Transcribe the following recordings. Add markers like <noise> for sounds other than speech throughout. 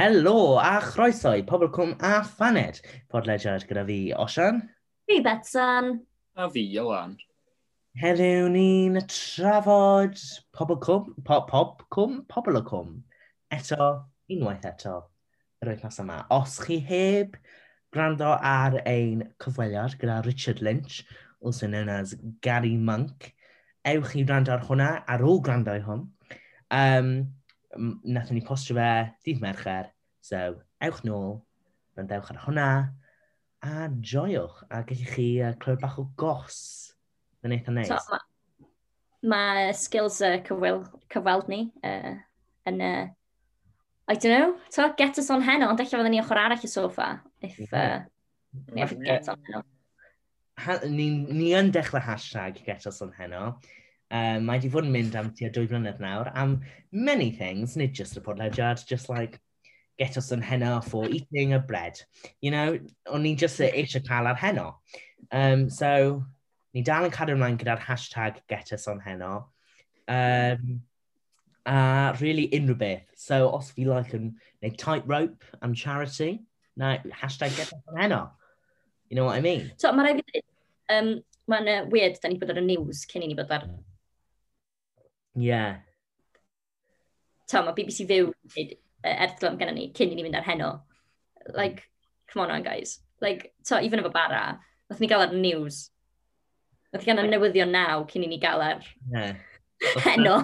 Helo a chroeso i Pobl Cwm a phaned. Podlediad gyda fi, Osian. Fi Betsan. A fi, Iwan. Heddiw ni'n trafod Pobl Cwm, po, Pob Cwm, Pobl o Cwm. Eto, unwaith eto, yr wythnos yma. Os chi heb gwrando ar ein cyfweliad gyda Richard Lynch, also known as Gary Monk, ewch i wrando ar hwnna ar ôl gwrando i hwn. Um, nath ni postio fe dydd mercher. So, ewch nôl, randewch ar hwnna, a joiwch, a gallwch chi uh, clywed bach o gos. Mae'n eitha neis. So, mae ma skills uh, cyfwel, cyfweld ni uh, yn, uh, I don't know, to get us on heno, ond eich fydden ni ochr arall y sofa, if uh, we ever get on heno. Ni, ni yn dechrau hashtag get us on heno. Um, mae wedi fod yn mynd am tua dwy flynedd nawr am many things, nid just y podlediad, just like get us on henna for eating a bread. You know, o'n ni just eisiau cael ar heno. Um, so, ni dal yn cadw ymlaen gyda'r hashtag get us on heno. Um, a uh, really unrhyw beth. So, os fi like yn neud tightrope am charity, na hashtag get us on heno. You know what I mean? So, mae rhaid. Um, Mae'n uh, weird, da ni bod ar y news cyn i ni bod ar Yeah. To, mae BBC Fyw yn erthglwm gennym ni cyn i ni fynd ar heno. Like, come on, on guys. Like, to, even efo bara, nath ni gael ar news. Nath ni gael ar newyddion naw cyn i ni gael ar yeah. <laughs> heno.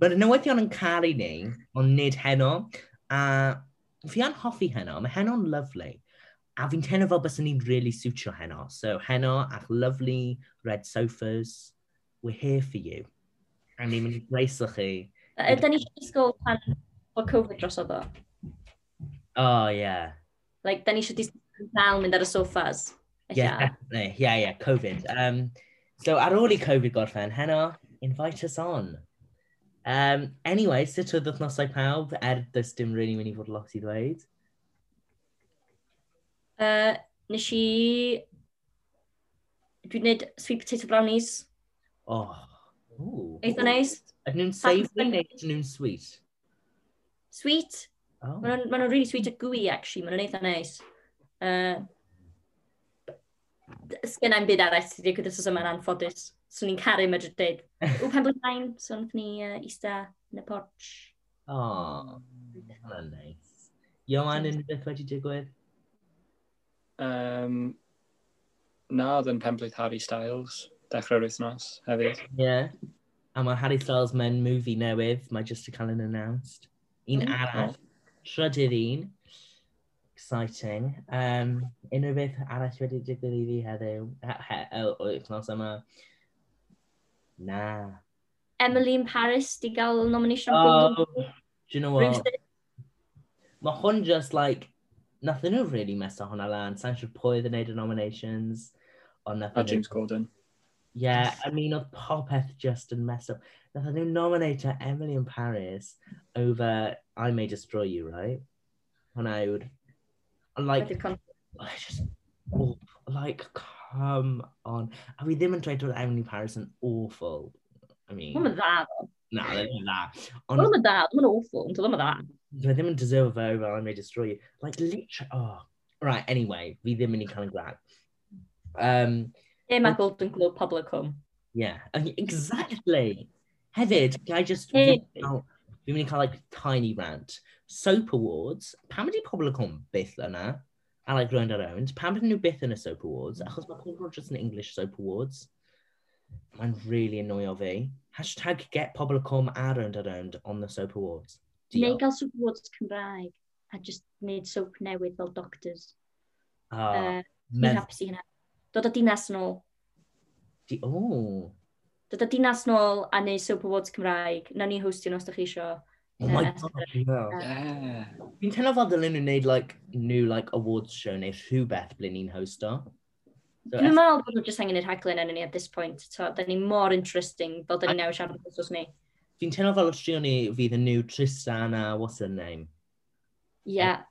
Mae'r newyddion yn caru ni, ond nid heno. A fi an hoffi heno, mae heno'n lyflu. A fi'n teimlo fel bys ni'n really siwtio heno. So heno ac lovely red sofas, we're here for you a ni'n mynd i gleisio chi. Ydy ni eisiau disgwyl pan o Covid dros o ddo? O, ie. Like, da ni eisiau disgwyl dal mynd ar y sofas. Ie, ie, ie, Covid. Um, so, ar ôl i Covid gorffen, heno, invite us on. Um, anyway, sut oedd wythnosau pawb, er does dim really mynd i fod lot i ddweud? Uh, nes i... Dwi'n gwneud sweet potato brownies. Oh, Eitha neis. Ydyn nhw'n savoury neu ydyn nhw'n sweet? Sweet. Oh. Maen nhw'n really sweet a gooey, actually. Maen nhw'n eitha neis. Uh, Sgen i'n byd arall sydd wedi gyda sy'n yma'n anffodus. So ni'n caru medru dweud. Ww, <laughs> pen blwyddyn, so nath ni uh, eista yn y porch. O, oh, hwnna'n neis. Ioan, unrhyw beth wedi digwydd? Um, na, oedd yn pen Harry Styles dechrau'r wythnos hefyd. Ie. Yeah. A mae Harry Styles mewn movie newydd, mae just to cael yn announced. Un mm. arall, Trydydd un. Exciting. Um, unrhyw beth arall wedi digwydd i fi heddiw, he, o wythnos yma. Na. Emily in Paris di gael nomination oh, Do you know what? Mae hwn just like, nothing nhw really mess o hwnna lan. Sa'n siŵr pwy oedd yn neud y nominations. Ond. A James Gordon. Yeah, I mean, oedd popeth just yn mess up. Nath nhw nominate Emily in Paris over I May Destroy You, right? Hwna yw'r... Like, oh, <sighs> just, oh, like, come on. A fi ddim yn dweud oedd Emily Paris yn awful. I mean... Mae'n dda, ddo. Na, ddim yn dda. Mae'n dda, mae'n awful, yn dda. Dwi ddim yn deserve fe over I May Destroy You. Like, literally, oh. Right, anyway, fi ddim yn ei cael yn. Um, Lle mae Golden Globe pobl y cwm? Yeah, exactly. Hefyd, can I just... Fi'n mynd i cael, like, tiny rant. Soap Awards, pam ydi pobl y cwm byth yna? A, like, round around. Pam ydyn nhw byth yn y Soap Awards? Mm. Achos mae pobl yn just yn English Soap Awards. Mae'n really annoyo fi. Hashtag get pobl y cwm a round around on the Soap Awards. Neu gael Soap Awards Cymraeg a just wneud soap newydd fel Doctors. Oh, uh, hapus i hynna dod o dinas nôl. Di, o! Oh. Dod o dinas nôl a neu Soap Awards Cymraeg. Na ni hostio os da chi isio. Oh my god, wow. yeah. Fi'n teimlo fel dylen nhw'n gwneud like, new like, awards show neu rhywbeth ble ni'n hosto. So Dwi'n meddwl bod nhw'n just angen i'r haglen yn ni at this point. So, da ni mor interesting fel da ni newid siarad yn ni. Fi'n teimlo fel trio ni fydd y new Tristan a what's her name? Yeah.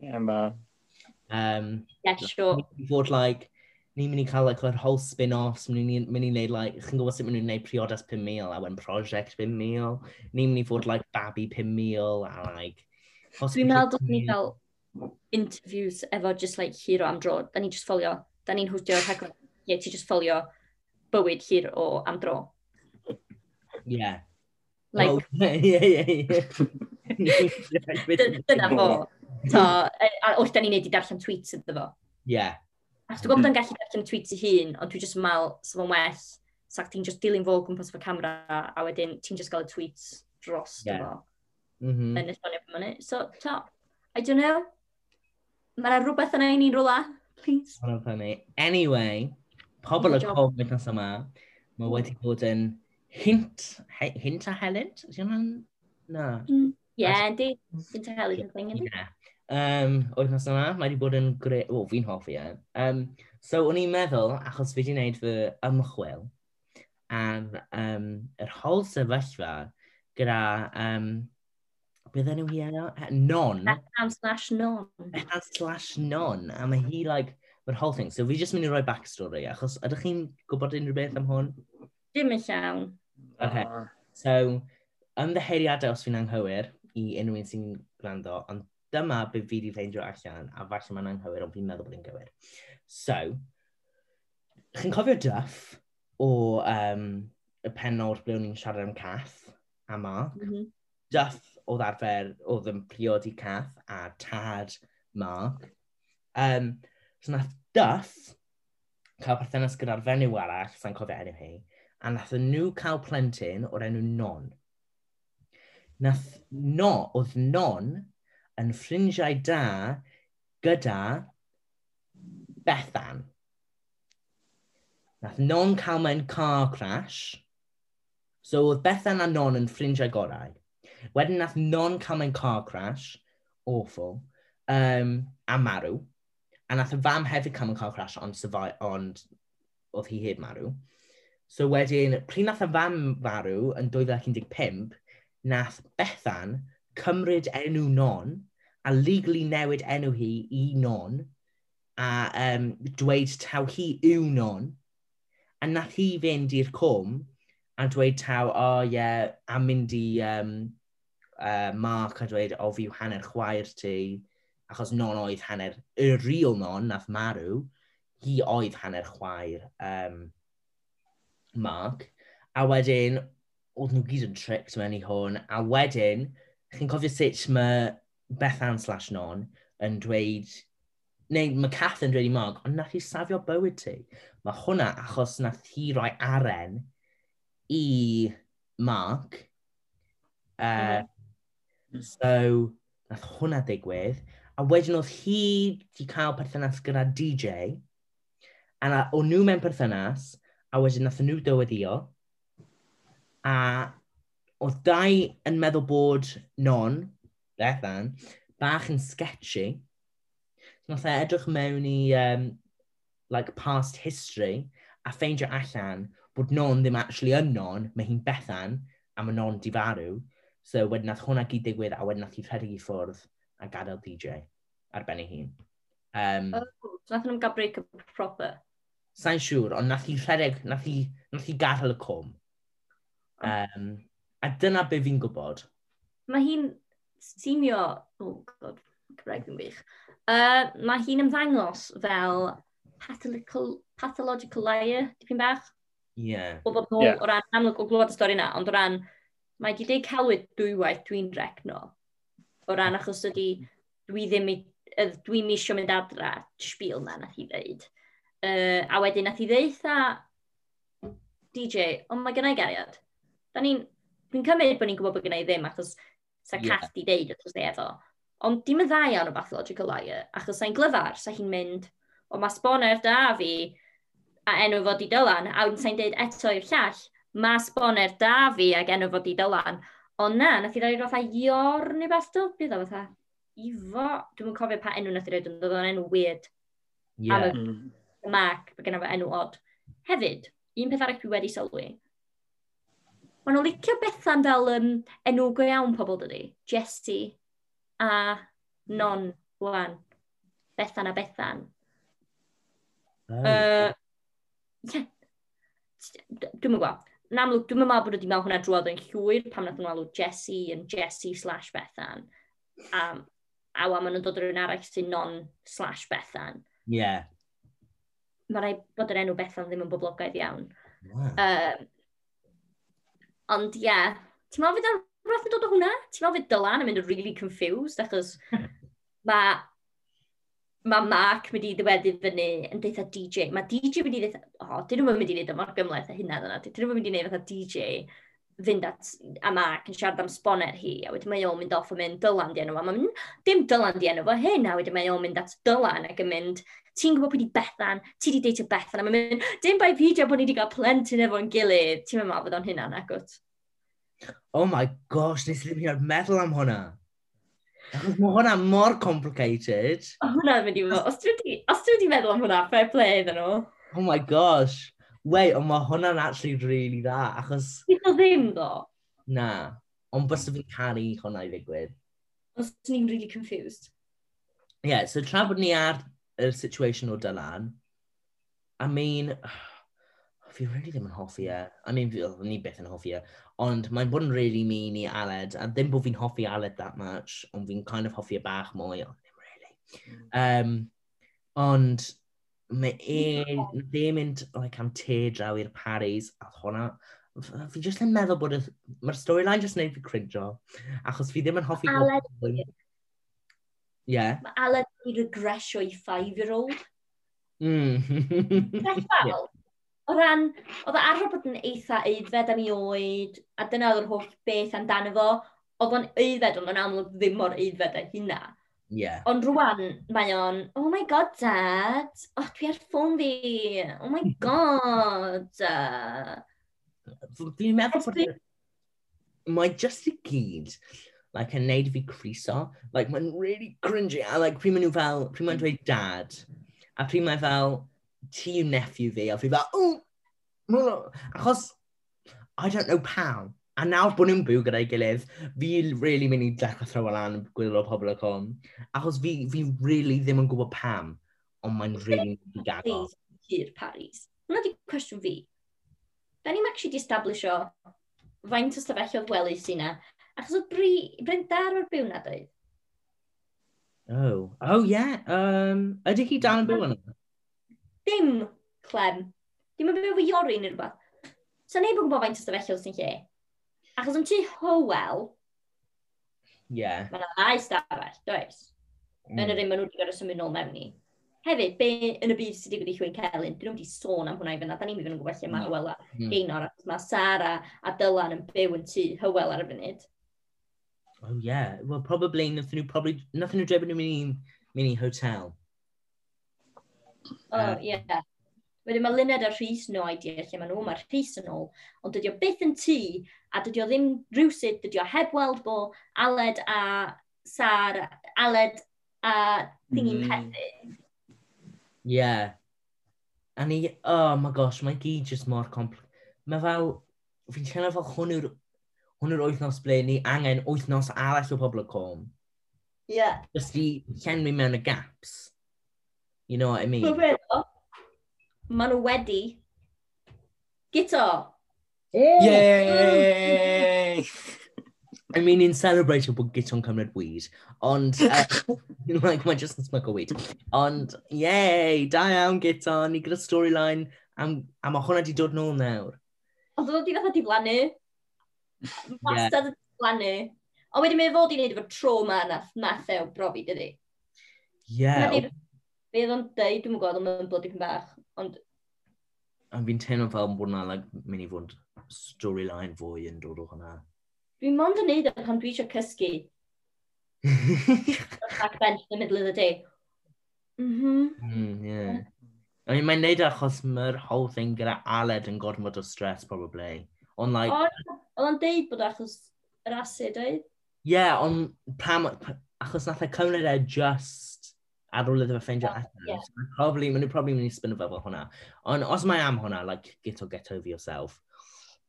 Yeah, ma. Um, yeah, sure. Fod like, ni'n mynd i cael like, yr whole spin-offs, ni'n mynd i wneud, like, chi'n gwybod sut maen nhw'n gwneud priodas 5,000 a wen prosiect 5,000, ni'n mynd i fod, like, babi 5,000 a, like... Dwi'n meddwl dod ni fel interviews efo just, like, hero am dro. Da ni just ffolio, da ni'n hwtio rhaglen, ie, ti just ffolio bywyd hir o am dro. Ie. Like... <laughs> Ie, ie, ie. Dyna fo. Ta, e, a wrth da ni'n neud i darllen tweets ydw fo. Yeah. Ac dwi'n gwybod bod mm. yn gallu darllen y tweets i hun, ond dwi'n just yn meddwl, sef o'n well, sac ti'n just dilyn fo gwmpas fy camera, a wedyn ti'n just gael y tweets dros yeah. fo. Mm -hmm. Yn esbonio pwy mynd. So, to, I don't know. Mae yna rhywbeth yna i ni'n rwla, please. Mae'n ffynnu. Anyway, pobl y Covid nos yma, mae wedi bod yn hint, he, hint a helent? Ydyn hwnna'n... Na. Ie, Yeah, yndi. Hint a helent yn thing, yndi. Yeah um, o'r cos yma. Mae wedi bod yn gre... O, fi'n hoffi e. Um, so, o'n i'n meddwl, achos fi wedi gwneud fy ymchwil am um, yr hol sefyllfa gyda um, beth enw hi enw? Non. Bethan slash non. Bethan slash non. A mae hi, like, mae'r whole thing. So fi jyst mynd i roi backstory, achos ydych chi'n gwybod unrhyw beth am hwn? Dim yn llawn. Okay. Ah. So, ymddeheiriadau os fi'n anghywir i unrhyw un sy'n gwrando, ond dyma be fi wedi ffeindio allan, a falle mae'n anghywir, ond fi'n meddwl bod hi'n gywir. So, chi'n cofio Duff o um, y penod ble o'n i'n siarad am Cath a Mark? Mm -hmm. Duff oedd arfer, oedd yn priodi Cath a tad Mark. Um, so nath Duff cael perthynas gyda'r fenyw arall, sa'n cofio enw hi, a nath nhw cael plentyn o'r enw Non. Nath no, oedd Non yn ffrindiau da gyda Bethan. Nath Non cael mewn car crash. So oedd Bethan a Non yn ffrindiau gorau. Wedyn nath Non cael mewn car crash. Awful. Um, a marw. A nath y fam hefyd cael mewn car crash ond, survive, ond oedd hi heb marw. So wedyn, pryd nath y fam farw yn 2015, nath Bethan cymryd enw non a legally newid enw hi i non a um, dweud taw hi yw non a nath hi fynd i'r cwm a dweud taw, o oh, ie, yeah, a mynd i um, uh, Mark a dweud, o fi yw hanner chwaer ti, achos non oedd hanner, y real non nath marw, hi oedd hanner chwaer um, Mark. A wedyn, oedd nhw gyd yn tricked mewn i hwn, a wedyn, chi'n cofio sut mae Bethan slash non yn dweud, neu mae Cath yn dweud i Mark, ond nath i safio bywyd ti. Mae hwnna achos nath hi roi aren i Mark. Uh. So, nath hwnna digwydd. A wedyn oedd hi wedi cael perthynas gyda DJ, a na, o'n nhw mewn perthynas, a wedyn nath nhw dywedio, a oedd dau yn meddwl bod non, Bethan, bach yn sketchy. Nath e edrych mewn i um, like past history a ffeindio allan bod non ddim actually yn non, mae hi'n Bethan a mae non di farw. So wedyn nath hwnna gyd digwydd a wedyn nath hi rhedeg i ffwrdd a gadael DJ ar ben ei hun. Um, oh, so nath nhw'n gael break-up proper? Sa'n siŵr, ond nath hi rhedeg, nath hi, nath hi gadael y cwm. Um, A dyna be fi'n gwybod. Mae hi'n simio... Oh, god, Cymraeg fi'n wych. Uh, mae hi'n ymddangos fel pathological, pathological liar, dipyn bach. Ie. Yeah. O bod fod yeah. o ran amlwg o glwad y stori yna, ond o ran, mae di deud celwyd dwywaith dwi'n recno. O ran achos ydy, dwi ddim dwi'n misio mynd adra sbil na nath i ddeud. Uh, a wedyn nath i ddeud ddeitha DJ, ond mae gennau gariad. Da ni'n Dwi'n cymryd bod ni'n gwybod bod gennau ddim, achos sa yeah. cath di deud os neu efo. Ond dim yn ddau iawn o pathological liar, achos sa'n glyfar, sa hi'n mynd, o mae sboner da fi, a enw fod i dylan, a wedyn sa'n deud eto i'r llall, mae sboner da fi ag enw fod i dylan. Ond na, nath i ddod i'r fatha ior neu beth dwi, bydd o fatha, ifo, dwi'n mwyn cofio pa enw nath i ddod yn dod o'n enw weird. Yeah. Am y, y mac, mae gennaf enw odd. Hefyd, un peth arall dwi wedi sylwi, Mae nhw'n licio bethau'n fel um, enw go iawn pobl dydy. Jessie a non wan. Bethan a Bethan. Oh. Uh, yeah. Dwi'n gwybod. Yn amlwg, dwi'n meddwl bod wedi meddwl hwnna drwodd yn llwyr pam nath nhw'n alw Jessie yn Jessie slash Bethan. Um, a wa, maen nhw'n dod o'r un arall sy'n non slash Bethan. Ie. Yeah. Mae rai bod yr enw Bethan ddim yn boblogaidd iawn. Wow. Um, Ond ie, yeah. ti'n meddwl fydd yn rhaid yn dod o hwnna? Ti'n meddwl fydd Dylan yn mynd yn really confused, achos <laughs> mae mae Mark mynd i ddiweddu fyny yn deitha DJ. Mae DJ mynd i ddeitha, o, oh, dyn nhw'n mynd i wneud y mor gymleth a hynna dyna. Dyn nhw'n mynd i wneud fatha DJ fynd at a Mark yn siarad am sboner hi, a wedyn mae o'n mynd off yn mynd dylan di enw fo. Mae'n mynd, dim dylan di enw fo hyn, a wedyn mae o'n mynd at dylan ac yn mynd, ti'n gwybod pwy di Bethan, ti di deitio Bethan, a mae'n mynd, dim bai pidio bod ni wedi cael plentyn efo'n gilydd, ti'n meddwl fod o'n hynna'n agwt. Oh my gosh, nes i ddim hyn meddwl am hwnna. Achos mae hwnna mor complicated. O, hwnna'n mynd i fod. Os dwi wedi meddwl am hwnna, fair play iddyn nhw. Oh my gosh. Wei, ond mae hwnna'n actually really dda, achos... Bydd o ddim, ddo? Na, ond bys fi'n caru hwnna i ddigwydd. Os ni'n really confused. Ie, yeah, so tra bod ni ar y situation o Dylan, I mean, <sighs> fi really ddim yn hoffi e. I mean, fi, ni beth yn hoffi e. Ond mae'n bod yn really mean i Aled, a ddim bod fi'n hoffi Aled that much, ond fi'n kind of hoffi e bach mwy, ond ddim really. Um, ond mae e ddim mynd like, am te draw i'r Paris a hwnna. Fi jyst yn meddwl bod mae'r storyline jyst neud fi crinjo, achos fi ddim yn hoffi... Alan... Yeah. Mae Alan i regresio i five-year-old. <laughs> Mm. Fel, O ran, oedd e arfer bod yn eitha aeddfed am ei oed, a dyna oedd yr holl beth amdano fo, oedd o'n aeddfed, ond yn amlwg ddim mor aeddfed â hynna. Yeah. Ond rwan, mae o'n, oh my god, dad, oh, dwi ar ffôn fi, oh my <laughs> god. Dwi'n meddwl bod... Mae just i gyd, like, yn neud fi criso, like, mae'n really cringy, a like, pryd maen nhw fel, pryd maen dweud dad, a pryd mae fel, ti yw nephew fi, a fi fel, o, achos, I don't know pam, A nawr bod nhw'n byw gyda'i gilydd, fi really mynd i dechrau throw lan gwylio pobl y com. Achos fi, fi really ddim yn gwybod pam, ond mae'n really mynd i gago. Hir Paris. Hwna di cwestiwn fi. Da ni'n actually di establisho faint o stafelloedd welys sy'n na. Achos oedd Bri, Brendar o'r byw na dweud. Oh, oh yeah. Um, ydy hi dal yn byw yna? Dim, Clem. Dim yn byw i Iorin neu rhywbeth. So neb yn gwybod faint o stafelloedd sy'n lle. Achos am ti Howell, yeah. mae yna ddau stafell, does? Mm. Yn yr un maen nhw wedi gorau symud nôl mewn i. Hefyd, be yn y byd sydd wedi gwneud Llywyn Celyn, dyn nhw wedi sôn am hwnna i fyna. Da ni'n mynd yn gwybod lle mae mm. Hywel a mm. Gaynor, achos mae Sara a Dylan yn byw yn tu Hywel ar y funud. Oh yeah, well probably, nothing nhw, probably, nothing nhw drefyn nhw mynd i, mynd i hotel. Oh, uh, yeah. Wedyn mae Luned a Rhys yn o idea lle maen nhw, mae'r Rhys yn ôl, ond dydy o byth yn tŷ, a dydy o ddim rhywsyd, dydy o heb weld bo Aled a Sar, Aled a Thingy'n mm. Pethu. Yeah. A ni, oh my gosh, mae gyd just mor compl... Mae fel, fi'n teimlo fel hwn yw'r hwn yw'r wythnos ble ni angen wythnos arall o pobl y com. Ie. Yeah. Just i llenwi mewn y gaps. You know what I mean? Mae'n maen nhw wedi Gito! Yay! I mean, in celebration bod gyto'n cymryd weed, ond, <laughs> uh, like, mae'n just yn smygo weed. Ond, yay, da iawn gyto, ni gyda storyline am, am mae hwnna di dod nôl nawr. Ond Oedd oedd di fatha di blannu. <laughs> Wastad yeah. di blannu. Ond wedi mynd fod i wneud efo trauma na nath ew brofi, dydy. Ie. Yeah. Fe oedd o'n dweud, dwi'n gwybod, ond mae'n blodyn bach. Ond... A fi'n teimlo fel bod yna like, mynd i fod storyline fwy yn dod o hwnna. Fi mond yn neud e pan dwi eisiau cysgu. Back bench in the middle of the day. Mhm. Mm mm, yeah. I mean, mae'n neud e achos mae'r whole thing gyda Aled yn gormod o stress, probably. Ond, like... Oedd o'n deud bod achos yr acid, oedd? Yeah, ond pam... Achos nath e cymryd e just ar ôl iddo fe ffeindio yeah, allan. Yeah. So, probably, maen nhw'n probably mynd i spinio fe fel hwnna. Ond os mae am hwnna, like, get or get over yourself.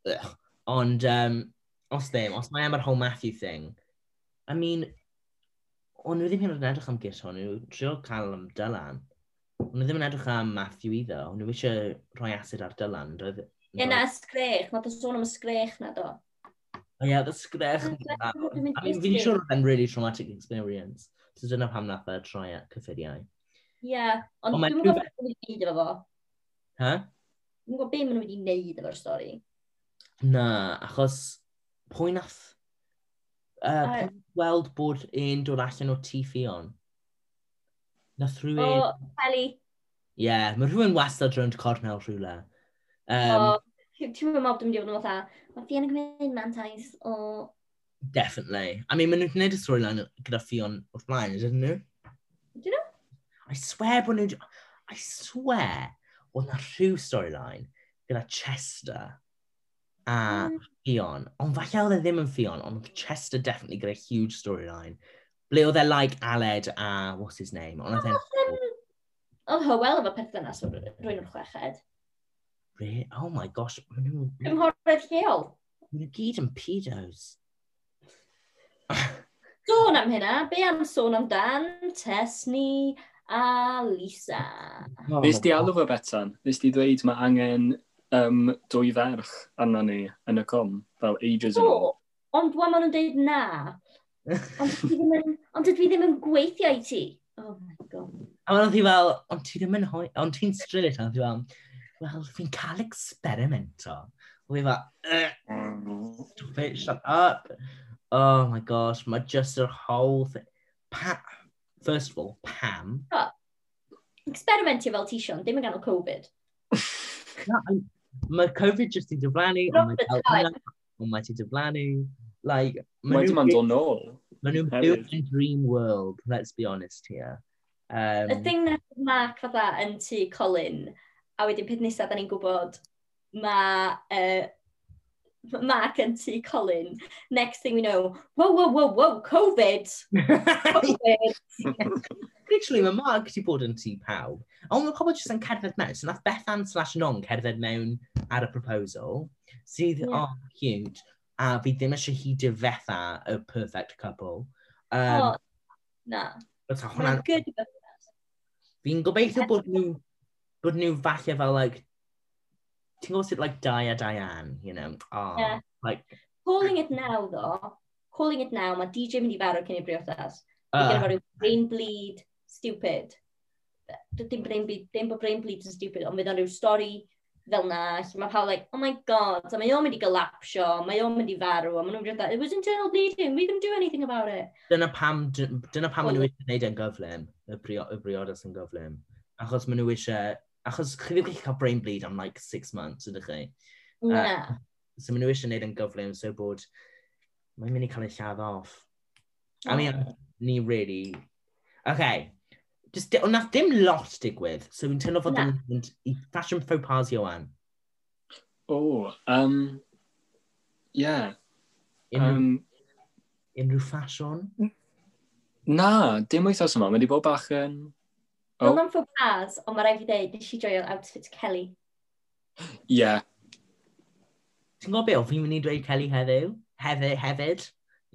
Ugh. Ond, um, os ddim, os mae am yr whole Matthew thing, I mean, o'n nhw ddim hyn yn edrych am Gito, nhw trio cael am Dylan. O'n nhw ddim yn edrych am Matthew iddo, o'n nhw eisiau rhoi asid ar Dylan. Doedd, Ie na, ysgrech, mae dy sôn am ysgrech na do. Ie, yeah, ysgrech. I mean, fi'n siŵr oedd e'n really traumatic experience. So dyna pam nath e troi at cyffuriau. Ie, yeah, ond on dwi'n gwybod beth maen nhw'n gwneud efo fo. Ha? Dwi'n gwybod beth maen nhw wedi gwneud efo'r stori. Na, achos pwy nath uh, pwy weld bod un dod allan o tŷ ffion? Nath rhywun... O, oh, Feli. Ie, yeah, mae rhywun wastad rhywun cornel rhywle. Um, o, oh, ti'n meddwl mob dim diwrnod o fatha, mae ffion yn gwneud mantais o Definitely. I mean, maen nhw'n gwneud y storyline gyda Fion wrth blaen, ydyn nhw? Ydyn nhw? I swear bod nhw... I swear oedd na rhyw storyline gyda Chester a mm. Fion. Ond falle oedd e ddim yn Fion, ond Chester definitely gyda huge storyline. Ble oedd e like Aled a what's his name? Ond oedd e'n... Oedd Hywel efo perthynas o rwy'n o'r chweched. Really? Oh my gosh. Maen nhw'n... Cymhoredd lleol. Maen nhw gyd yn pedos sôn am hynna, be am sôn am dan Tesni a Lisa? Oh, Nes di alw fo betan? Nes di ddweud mae angen um, dwy ferch arno ni yn y com, fel ages yn ôl? Ond dwi'n maen nhw'n dweud na. Ond dwi ddim yn, ond dwi ddim yn gweithio i ti. Oh my god. A maen nhw'n fel, ond ti ddim yn hoi, ond ti'n strillit, ond dwi fel, wel, fi'n cael experimento. Fi fel, stop it, shut up oh my gosh, mae just yr whole thing. Pa First of all, pam? Oh, experimentio fel tison, ddim yn ganol Covid. <laughs> mae Covid just i dyflannu, ond mae dal yna, ond mae ti dyflannu. Like, mae dim ond o'n ôl. Mae nhw'n building dream world, let's be honest here. Um, y thing na Mark fatha yn tu Colin, a wedyn peth nesaf da ni'n gwybod, mae uh, <laughs> Mark and T. Colin. Next thing we know, whoa, whoa, whoa, whoa, Covid. COVID. <laughs> Literally, mae Mark wedi bod yn tŷ pawb. Ond mae pobl jyst yn cerdded mewn. So nath Bethan slash non cerdded mewn ar y proposal. Sydd, yeah. oh, huge. A fi ddim eisiau hi fetha y perfect couple. Um, oh, na. Mae'n good Fi'n gobeithio bod nhw, bod nhw falle fel like, ti'n gwybod sut, like, Di a Diane, you know? Oh, yeah. Like... Calling it now, though. Calling it now, mae DJ mynd i farw cyn i briodas. Uh, ah. Dwi'n brain bleed, stupid. Dim brain bleed, dim bod brain bleed yn stupid, ond fydd o'n rhyw stori fel na, lle mae pawb like, oh my god, so mae o'n mynd i galapsio, mae o'n mynd i farw, a maen nhw'n dweud, it was internal bleeding, we can do anything about it. Dyna pam, dyna pam maen nhw eisiau gwneud e'n gyflym, y, brio, y briodas yn gyflym. Achos maen nhw eisiau Achos chi ddim gallu cael brain bleed am like six months, ydych chi? Na. Uh, so maen nhw eisiau gwneud yn gyflym, so bod mae'n mynd i cael ei lladd off. I mean, ni really... Okay. Just, di, ond dim lot digwydd, so fi'n teimlo fod yn mynd i fashion faux pas Johan. O, oh, um, yeah. Unrhyw, um, unrhyw ffasiwn? Na, dim wythnos yma, mae wedi bod bach yn... Um Oh. Wel, na'n ffwrdd pas, ond mae rhaid fi dweud, nes i joio outfit Kelly. Ie. Yeah. Ti'n gwybod beth, fi'n mynd i dweud Kelly heddiw? Hefyd, hefyd.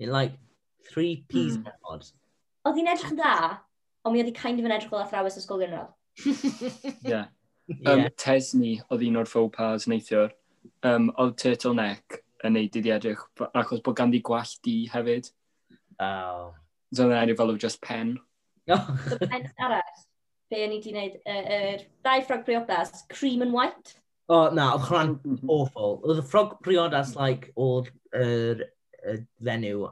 In like, three peas mm. bod. Oedd hi'n edrych yn dda, ond mi oedd hi kind of yn edrych fel athrawes o sgol gynradd. <laughs> Ie. Um, Tesni oedd un o'r faux pas neithiwr. Um, oedd turtleneck yn neud iddi edrych, achos bod ganddi gwall di hefyd. Oh. So oedd yn edrych fel o just pen. Oh. pen arall be o'n i wedi gwneud, y er, dau ffrog briodas, cream and white. O, oh, na, oedd hwnna'n mm, mm, mm. awful. Oedd y ffrog briodas, like, oedd yr er, fenyw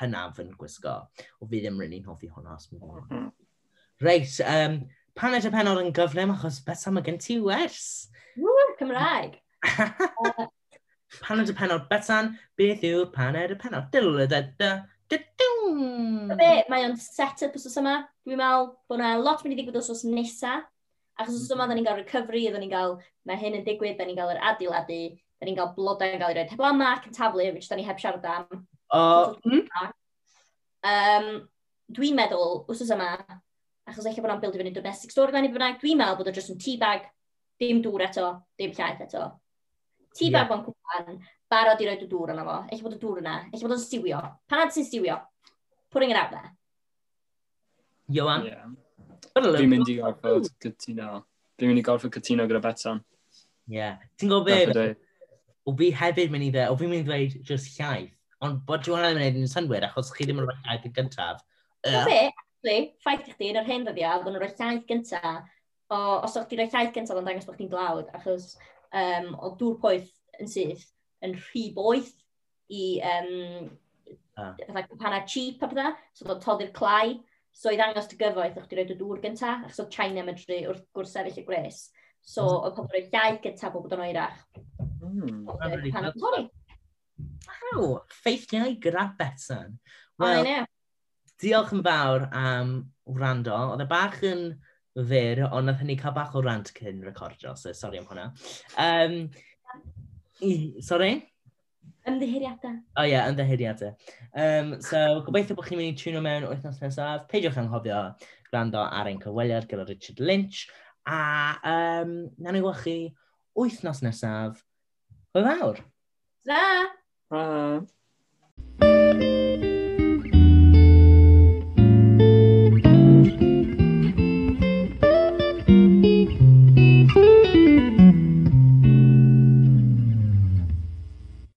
hynaf yn gwisgo. O fi ddim rydyn ni'n hoffi hwnna. Mm. Reit, um, pan ydych penod yn gyflym, achos beth am y gen ti wers? Woo, Cymraeg! <laughs> pan y penod betan, beth yw'r pan y penod? Dylda, da, Be, mae o'n set-up os yma. Dwi'n meddwl bod yna lot mynd i ddigwydd os os nesa. Achos os yma, da ni'n cael recovery, da ni'n cael, mae hyn yn digwydd, da ni'n cael yr adeiladu, da ni'n cael blodau yn cael ei roed heb lama yn taflu, which da ni heb siarad am. Uh, mm. um, dwi'n meddwl, os yma, achos eich bod o'n bildio fyny domestic storyline i bynnag, dwi'n meddwl bod o jyst yn teabag, dim dŵr eto, dim llaeth eto. Teabag yeah. o'n cwpan, barod i roed y dŵr yna fo. Eich bod y dŵr yna. Eich bod o'n stiwio. Panad sy'n stiwio. Putting it out there. Johan? Yeah. Dwi'n mynd i gorfod cytuno. Dwi'n mynd i gorfod cytuno gyda Beton. Ie. Yeah. Ti'n gwybod be? O fi hefyd mynd i dde, o fi'n mynd i ddweud just llaeth. Ond bod ti'n gwneud yn gwneud yn synwyr, achos chi ddim yn rhoi llaeth yn gyntaf. Uh, be, actually, ffaith i chdi, yn yr hen ddyddiad, oedd yn rhoi llaeth gyntaf. O, os o'ch ti'n rhoi llaeth gyntaf, oedd yn dangos bod chdi'n glawd, achos um, o dŵr poeth yn syth yn rhy boeth i um, ah. cwpana cheap a bydda, so oedd toddi'r clai. So i ddangos dy gyfoeth, o'ch di roed y dŵr gynta, achos oedd China medru wrth gwrs sefyll y gres. So mm. oedd pobl roed llai gynta bod yn oerach. Mm, Wow, ffeithiau gyda Betson. Wel, oh, diolch yn fawr am wrando. Oedd y bach yn fyr, ond nath hynny cael bach o rant cyn recordio, so sori am hwnna. Um, Sorry? Ymddiheriadau. O oh, ie, yeah, ymddiheriadau. Um, so, gobeithio bod chi'n mynd i tiwno mewn wythnos nesaf. Peidiwch anghofio gwrando ar ein cyfweliad gyda Richard Lynch. A um, na ni gwach chi wythnos nesaf. Hwyl fawr! Ta! Ta!